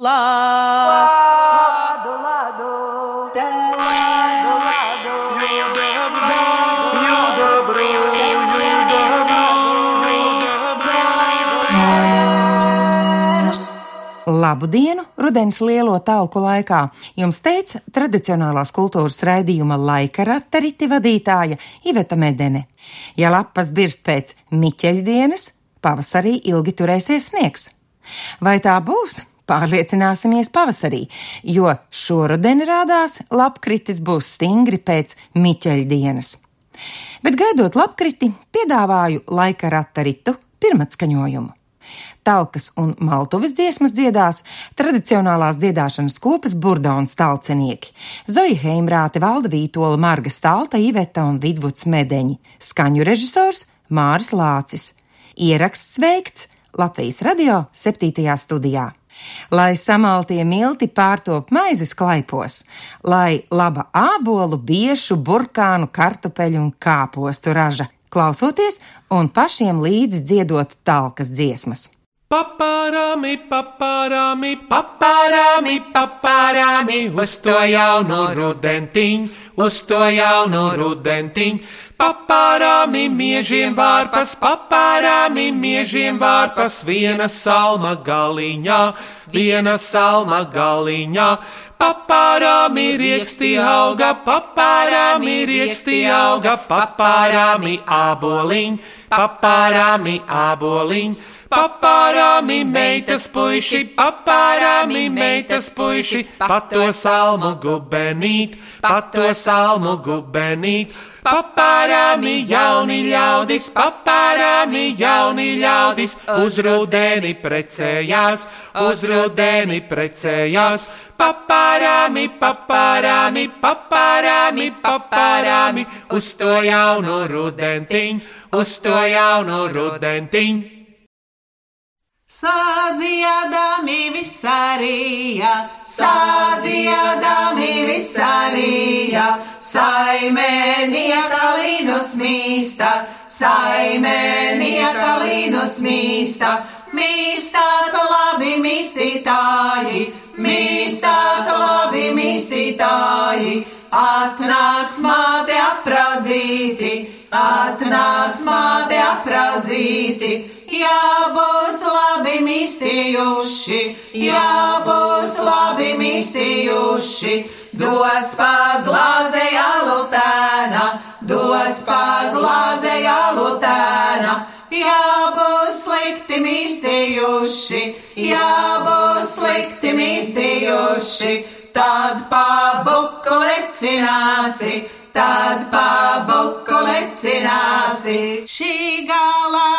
Lado, lado, lado. Labu dienu, rudens lielo talku laikā. Jums teica tradicionālās kultūras raidījuma laika rateriti vadītāja Iveta Medene. Ja lapas birst pēc miķeļu dienas, pavasarī ilgi turēsies sniegs. Vai tā būs? Pārliecināsimies pavasarī, jo šoruden rādās lapkritis būs stingri pēc miķeļu dienas. Bet gaidot lapkriti, piedāvāju laika rataritu pirmatskaņojumu. Talkas un maltuves dziesmas dziedās tradicionālās dziedāšanas kopas burda un stalcenieki - Zoja Heimrāte, Valda Vītola, Marga Stalta, Iveta un Vidvuds Medeņi, skaņu režisors Māris Lācis. Ieraksts veikts Latvijas radio 7. studijā. Lai samaltie milti pārtop maizes klaipos, lai laba ābolu, biešu, burkānu, kartupeļu un kāpostu raža, klausoties un pašiem līdzi dziedot talkas dziesmas. Paparāmi, paparāmi, paparāmi, paparāmi, uz to jaunu rudentiņu, uz to jaunu rudentiņu. Paparāmi, miežiem vārpas, paparāmi, miežiem vārpas, viena salma galiņā, viena salma galiņā. Paparāmi rieksti auga, paparāmi rieksti auga, paparāmi aboliņ, paparāmi aboliņ. Papārāmi meitas puiši, papārāmi meitas puiši, pato salmu gubenīt, pato salmu gubenīt. Papārāmi jauni ļaudis, papārāmi jauni ļaudis, uz rudeni precējās, uz rudeni precējās. Papārāmi, papārāmi, papārāmi, papārāmi, uz to jaunu rudentiņu, uz to jaunu rudentiņu. Sādziedami visarija, sādziedami visarija, saimēnieka līnus mīsta, saimēnieka līnus mīsta, mīstāta labi mīstītāji, mīstāta labi mīstītāji, atnāks māte apraudzīti, atnāks māte apraudzīti. Jā, būs labi mīstījuši, jā, būs labi mīstījuši, dos paglāzē alutēna, dos paglāzē alutēna. Jā, būs slikti mīstījuši, jā, būs slikti mīstījuši, tad pabuku lecināsi. Tad pabuku lecināsi. Šī galā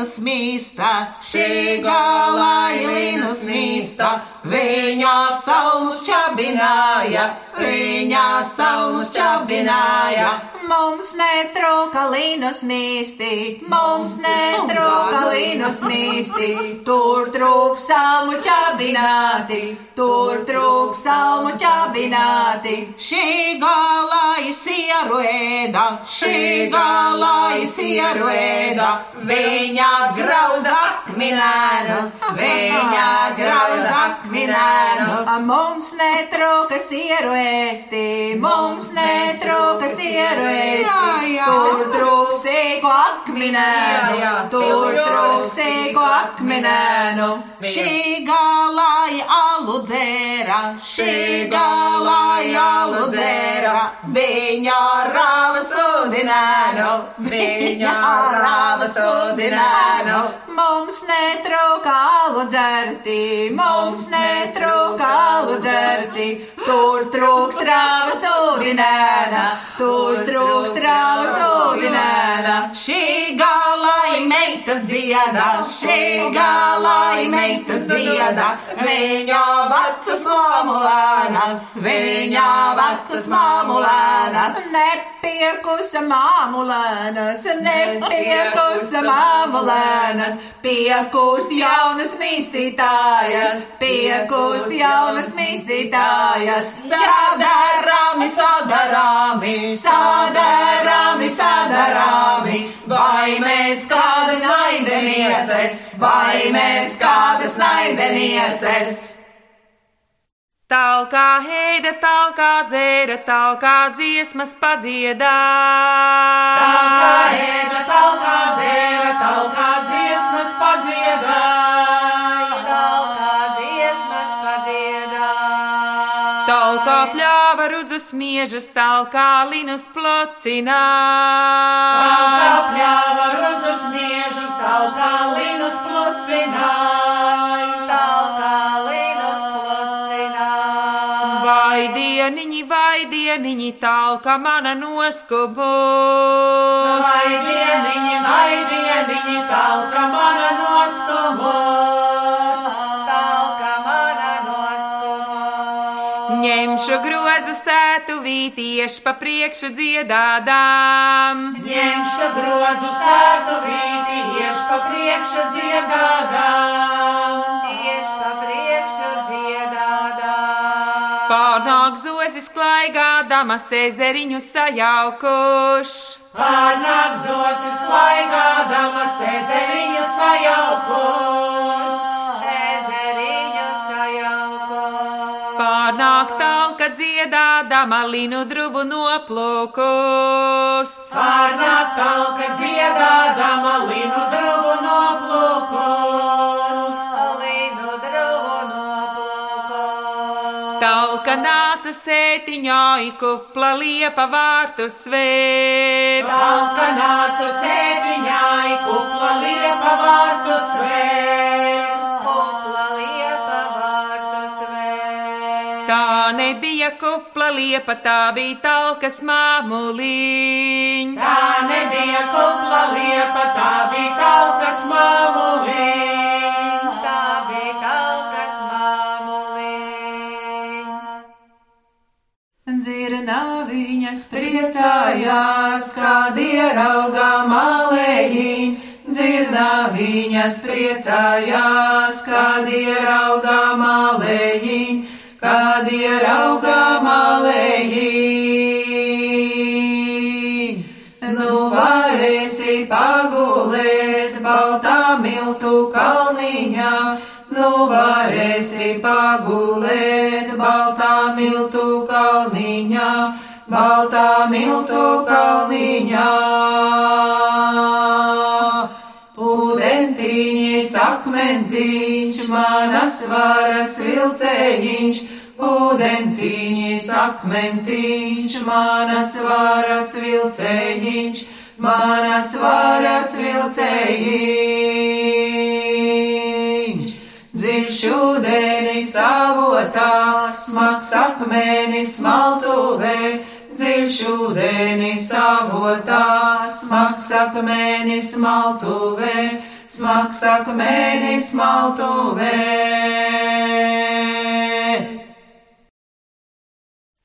ilīnas mīsta, šī galā ilīnas mīsta, viņa salmus čabināja, viņa salmus čabināja. Mums netrūka līnus mīsti, mums netrūka līnus mīsti, tur trūks salmu čabināti, tur trūks salmu čabināti. Šī galā izsieru ēda, šī galā izsieru ēda, viņa grauza akminēnus, viņa grauza akminēnus. Mums netrūka sieru ēsti, mums netrūka sieru ēsti. Tur trūks ego akminēnu, tur trūks ego akminēnu. Šī galāja alu dzēra, šī galāja alu dzēra, viņa rāva sudinēnu, viņa rāva sudinēnu. Mums netrūka alu dzerti, mums netrūka alu dzerti, tur trūks rāva sudinēna, tur trūks rāva sudinēna. Šī galai meitas dzieda, šī galai meitas dzieda, viņa vecas māmulēnas, viņa vecas māmulēnas. Nepiekusa māmulēnas, nepiekusa māmulēnas, piekus jaunas mīstītājas, piekus jaunas mīstītājas. Sadarāmi, sadarāmi, sadarāmi, vai mēs kādas naidenieces, vai mēs kādas naidenieces. Talkā heida, talkā dzēra, talkā dziesmas padziedā. Talkā heida, talkā dzēra, talkā dziesmas padziedā. Pļāva rudzus miežas, talkā linus plocinā. Talkā pļāva rudzus miežas, talkā linus plocinā. Talkā linus plocinā. Vai dieniņi, vai dieniņi, talka mana noskubus. Vai dieniņi, vai dieniņi, talka mana noskubus. Ņemšu grozu sētu vītiešu pa priekšu dziedādām. Ņemšu grozu sētu vīti, ieš pa priekšu dziedādām. Ieš pa priekšu dziedādām. Pārnāk zozis klaigādamas ezeriņu sajaukuši. Pārnāk zosis klaigādamas ezeriņu sajaukuš. Sajaukuš. Pārnāk talka dziedādama linu drubu noplūkus. Pārnāk talka dziedādama linu druvu noplūkus. Linu druvu noplūkus. Talka nāca sētiņā, ikupla liepa vārtu svērt. Talka nāca sēdiņai, kupla liepa vārtu svēr. Tā nebija kupla liepa, tā bija talkas māmuliņ. Tā nebija kupla liepa, tā bija talkas māmuliņ. Tā bija talkas māmuliņ. Dzirnā viņas priecājās, kad ieraugā malējiņ. Dzirnā viņas priecājās, kad ieraugā malējiņ, kad ieraugā malējiņ. Nu varēsi pagulēt baltā miltu kalniņā, nu varēsi pagulēt baltā miltu kalniņā, baltā miltu kalniņā. Akmentiņš, manas varas vilcējiņš, Pūdentiņš, akmentiņš, manas varas vilcējiņš, manas varas vilcējiņš. Dziļš ūdenis avotā, smags akmenis maltuvē, dziļš ūdenis avotā, smags akmenis maltuvē, smags akmenis maltuvē.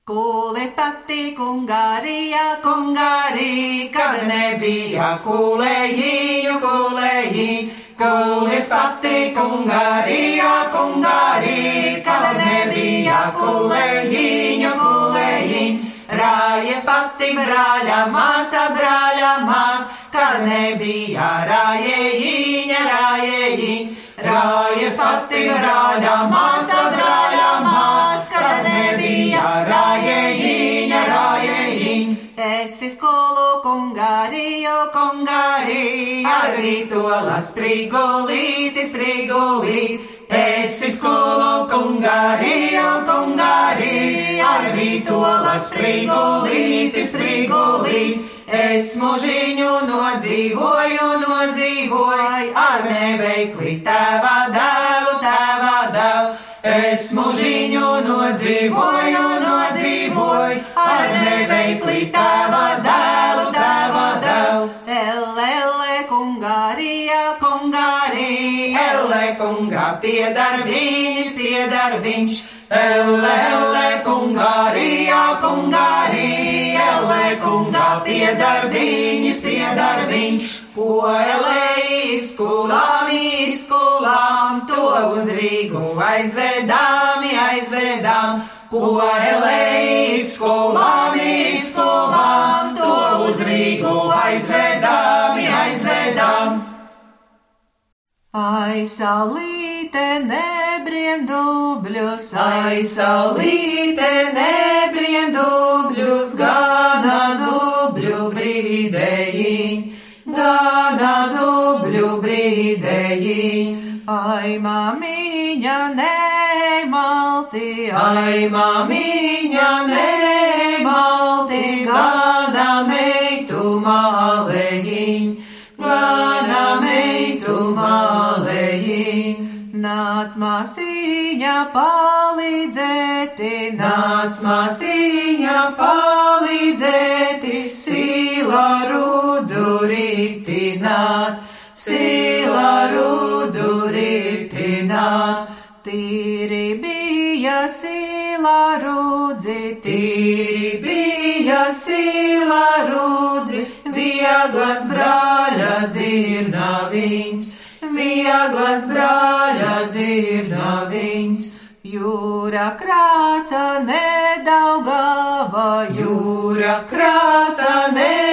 Kūles patīk Ungārijā, Ungārija, kad nebija kūlējiņu, kūlējiņu. Kūles patīk Ungārijā, Ungārija, kad nebija kūlējiņu, kūlējiņu. Rājas pati brāļa māsa, brāļa mās, kad nebija rājējiņa, rājējiņa. Rājas pati brāļa māsa, brāļa mās, kad nebija rājējiņa, rājējiņa. Esi skolu kungāriju, kungāriju, ar vītola sprigulīti, sprigulīti. Esi skolu kungāriju, kungāriju, ar vītola sprigulīti, sprigulīti. Es mūžiņu nodzīvoju, nodzīvoju, ar neveikli tēva dēlu, tēva dēlu. Es mūžiņu nodzīvoju, nodzīvoju, ar neveikli tēva dēlu, tēva dēlu. Elele kungārija, kungārija, elle kungā piedarbiņš, piedarbiņš. Elele kungārija, kungārija, piedarbiņš, piedarbiņš. Ko ele izskolām, izskolām, to uz Rīgu aizvedām, aizvedām. Ko ele izskolām, izskolām, to uz Rīgu aizvedām, aizvedām. Aisalīte nebija nebrien dubļus, ai saulīte nebrien dubļus, gana brīdējiņ. Ai, mamiņa, nemalti, ai, mamiņa, nemalti, gana meitu mālējiņ, gana meitu mālējiņ. Nāc māsīņa palīdzēti, nāc māsīņa palīdzēti, sīla rūdzu rītināt, sīla rūdzu rītināt. Tīri bija sīla rūdzi, tīri bija sīla rūdzi, vieglas brāļa dzirnaviņš vieglas brāļa dzirnaviņš. Jūra krāca nedaugava, jūra krāca nedaugava,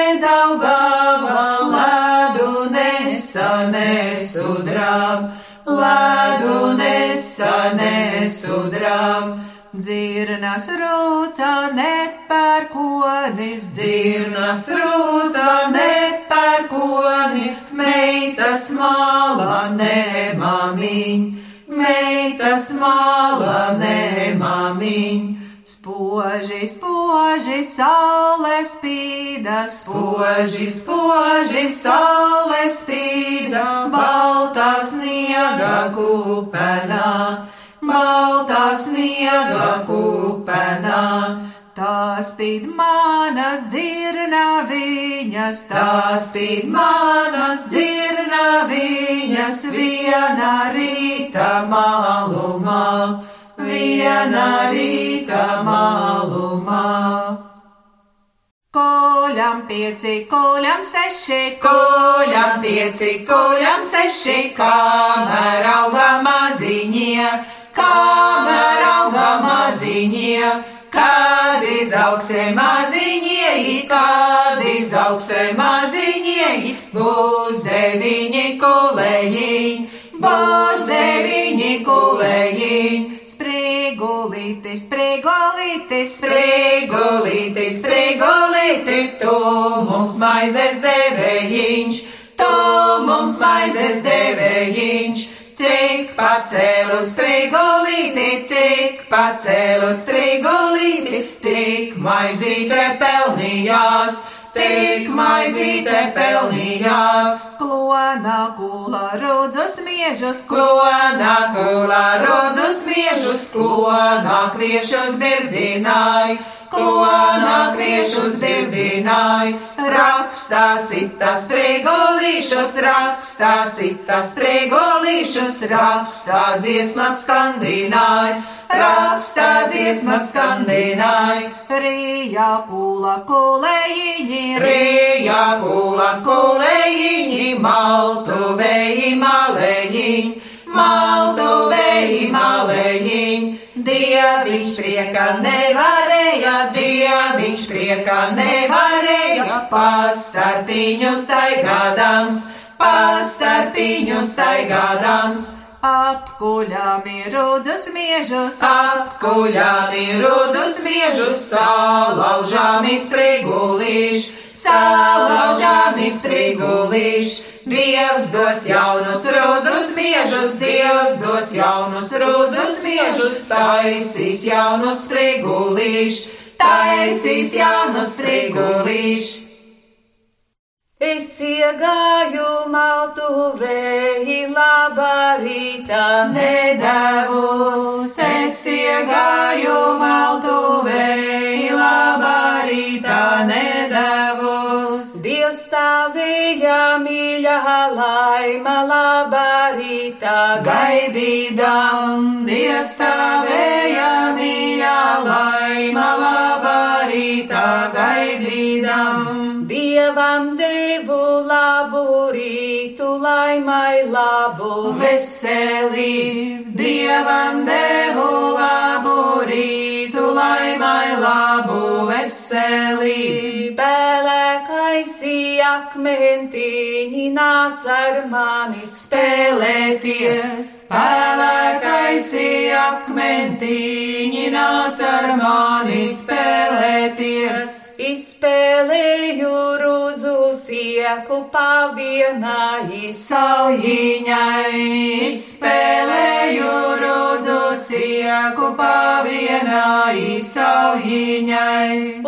nesudrām, ledu nesa nesudrām. Dzirnas rūca nepērkonis, dzirnas rūca nepērkonis, meitas māla nemamiņ, meitas māla nemamiņ. Spoži, spoži, saule spīda, spoži, spoži, saule spīda, baltā sniega kupenā. Baltā sniega kupenā. Tā spīd manas dzirnaviņas, tā spīd manas dzirnaviņas, viena rīta malumā, viena rīta malumā. Koļam pieci, koļam seši, koļam pieci, koļam seši, kamēr auga maziņie, kamēr auga maziņie, kad izaugsim maziņie, kad izaugsim maziņie, būs deviņi kolējiņi, būs deviņi kolējiņi. Sprigulīti, sprigulīti, sprigulīti, sprigulīti, tu mums maizes devējiņš, tu mums maizes devējiņš. Cik pacēlu sprigulīti, cik pacēlu sprigulīti, tik maizīte pelnījās tik maizīte pelnījās. Klona kula rudzus miežus, klona kula rudzus miežus, klona kviešus birdināja. Klona kviešus birdināja, rakstā sita strigolīšus, rakstā sita strigolīšus, rakstā dziesmas skandināja rakstā dziesmas skandināja. Rījā kula kulējiņi, rījā kula kulējiņi, maltu vēji malējiņi, maltu vēji malējiņi. Dieviņš prieka nevarēja, dieviņš prieka nevarēja, pastarpiņu staigādams, pastarpiņu staigādams. Apkuļām ir rudzus miežus, apkuļām ir rudzus miežus, salaužām izprigulīš, salaužām izprigulīš. Dievs dos jaunus rudzus miežus, Dievs dos jaunus rudzus miežus, taisīs jaunus sprigulīš, taisīs jaunus sprigulīš. Es iegāju maltuvēji labā rītā nedavus, es iegāju maltuvēji labā rītā nedavus. Dievs stāvēja mīļā laima labā rītā gaidīdam, Dievs stāvēja mīļā laima labā rītā gaidīdam. Dievam devu labu rītu, laimai labu veselību. Dievam devu labu rītu, laimai labu veselību. Akmentiņi nāc ar mani spēlēties. Spēlētaisi akmentiņi nāc ar mani spēlēties. Izspēlēju rūzu sieku pavienai saujiņai, izspēlēju rūzu sieku pavienai saujiņai.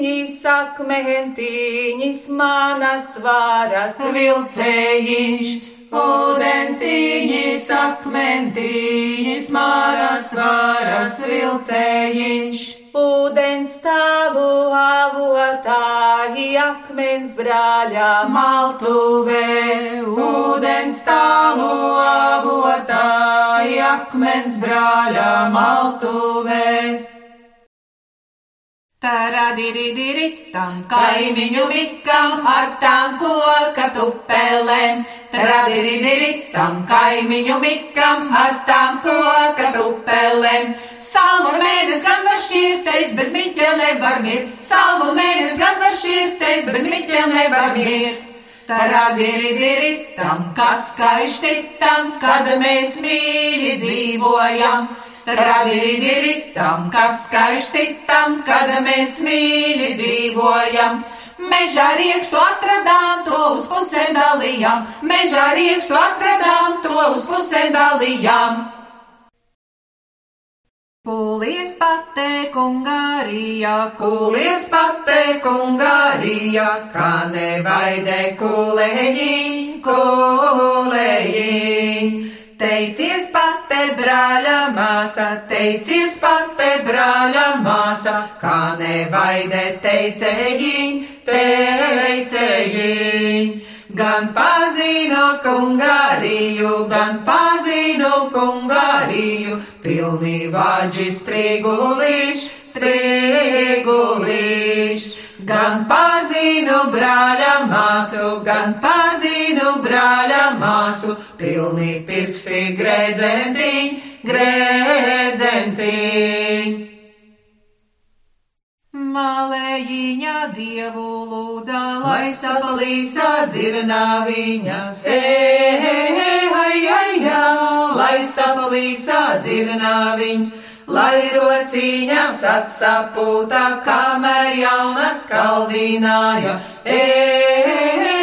Ūdentiņi, sakmentiņis, manas varas vilcējiņš. Ūdentiņš, akmentiņš, manas varas vilcējiņš ūdens tālu avotāji akmens brāļā maltuvē, ūdens tālu avotāji akmens brāļā maltuvē. Taradiri-diri-tam, kaimiņu mikam ar tām koka tupelēm. Taradiri-diri-tam, kaimiņu mikam ar tām koka tupelēm. Savu mēnesi gan var šķirtais, bez miķel nevar mirt. Savu mēnesi gan var šķirtais, bez miķel nevar mirt. Taradiri-diri-tam, kas kaiš citam, kad mēs mīļi dzīvojam. Radīritam, kas skaiš citam, kad mēs mīļi dzīvojam. Mežā riekstu atradām, to uz pusēm dalījām. Mežā riekstu atradām, to uz pusēm dalījām. Kulies patē kungārija, kulies patē kungārija, kā nevaidē kulējiņ, kulējiņ. Māsa, teicies pate brāļa māsa, kā nevaidē teicējiņ, teicējiņ. Gan pazinu kungāriju, gan pazinu kungāriju, pilnī vāģi sprīgulīš, sprīgulīš. Gan pazinu brāļa māsu, gan pazinu brāļa māsu, pilnī pirksti grēdzentiņ, grēdzentiņ. Malējiņa dievu lūdzā, lai sapalīsā dzirnā viņas, ejajajā, lai sapalīsā dzirnā viņas lai rociņas atsapūta, kamēr jaunas kaldināja. Ejajajā,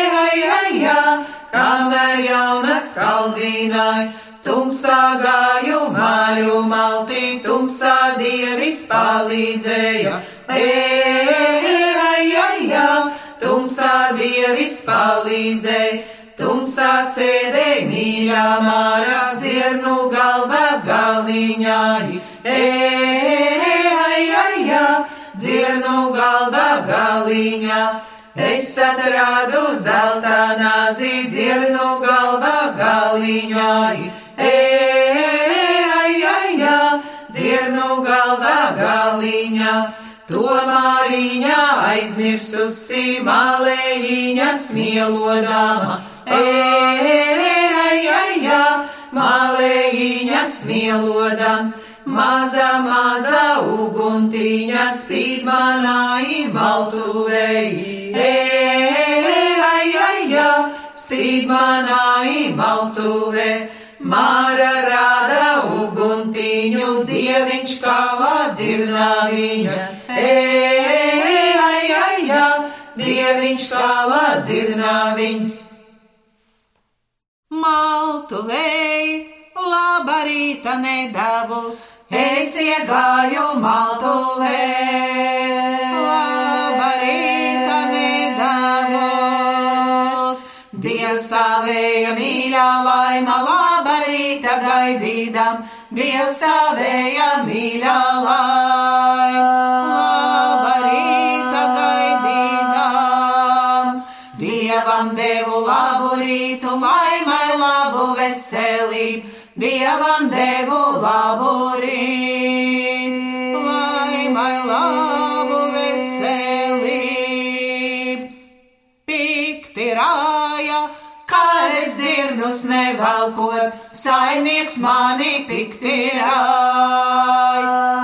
kamēr jaunas kaldināja. Tumsā gāju māju maltī, tumsā dievis palīdzēja. Ejajajā, tumsā dievis palīdzēja. Tumsā sēdēja mīļā mārā, dzirnu galva galiņāji. Ejajajā, dzirnu galda galiņā. Es atradu zelta nāzi, dzirnu galda galiņāji. Ejajajā, dzirnu galda galiņā. Tomāriņā aizmirsusi malējiņa smielodama. Ejajajā, malējiņa smielodama. Maza, maza uguntiņa spīd manā imaltuvei. Ejajajā, spīd manā imaltuvei. Māra rāda uguntiņu, dieviņš kālā dzirnā viņas. Ejajajā, dieviņš kālā dzirnā viņas. Maltuvei! Labarīta nedavus, es iegāju maltuvē. Labarīta nedavus, Dievs stāvēja mīļā laima, labarīta gaidīdam, Dievs stāvēja mīļā laima, labarīta gaidīdam. Dievam devu labu rītu, laimai labu veselību. Dievam devu labu rītu, tos nevalkot, saimnieks mani pikti rāj.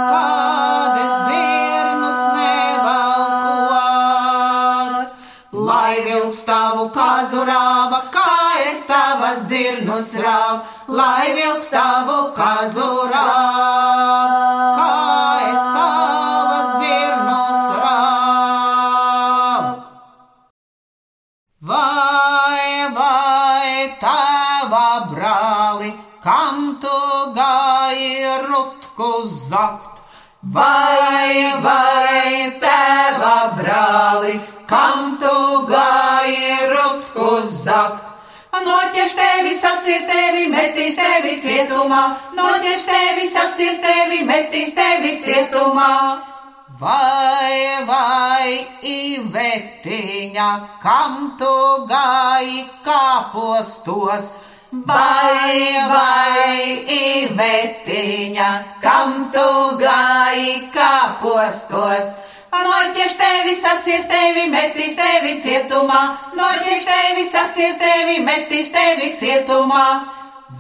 Kādas dzirnas nevalkot, lai vilks tavu kazurāva, kā es savas dzirnas rāv, lai vilks tavu kazurāva. Kam tu gāji rutku zakt? Vai, vai, tava brāli, kam tu gāji rutku zakt? Noķers tevi, sasies tevi, metīs tevi cietumā, noķers tevi, sasies tevi, metīs tevi cietumā. Vai, vai, Ivetiņa, kam tu gāji kāpostos? Vai, vai, Ivetiņa, kam tu gāji kāpostos? Noķers tevi, sasies tevi, metīs tevi cietumā, noķers tevi, sasies tevi, metīs tevi cietumā.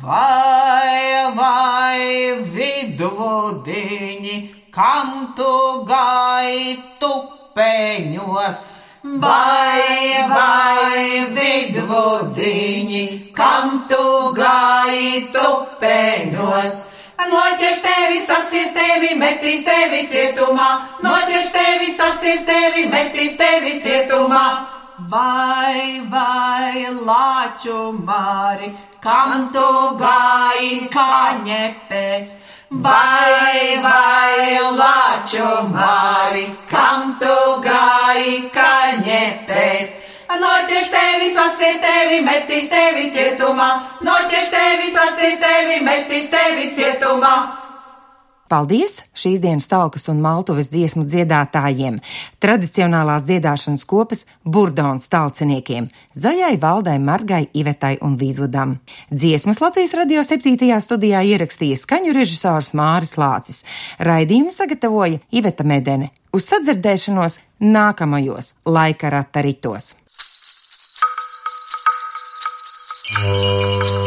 Vai, vai, vidvudiņi, kam tu gāji tupeņos? Vai, vai, vidvudiņi, kam tu gāji tupeņos? Noķers tevi, sasies tevi, metīs tevi cietumā, noķers tevi, sasies tevi, metīs tevi cietumā. Vai, vai, lāču māri, kam tu gāji kaņepēs? Vai, vai, lāču māri, kam tu gāji kaņepēs? Noķers tevi, sasies tevi, metīs tevi cietumā, noķers tevi, sasies tevi, metīs tevi cietumā. Paldies šīs dienas talkas un maltuves dziesmu dziedātājiem, tradicionālās dziedāšanas kopas burdons talciniekiem, Zaļai, Valdai, Margai, Ivetai un Vidvudam. Dziesmas Latvijas radio 7. studijā ierakstīja skaņu režisors Māris Lācis. Raidījumu sagatavoja Iveta Medene. Uz sadzirdēšanos nākamajos laika rata ritos. Oh.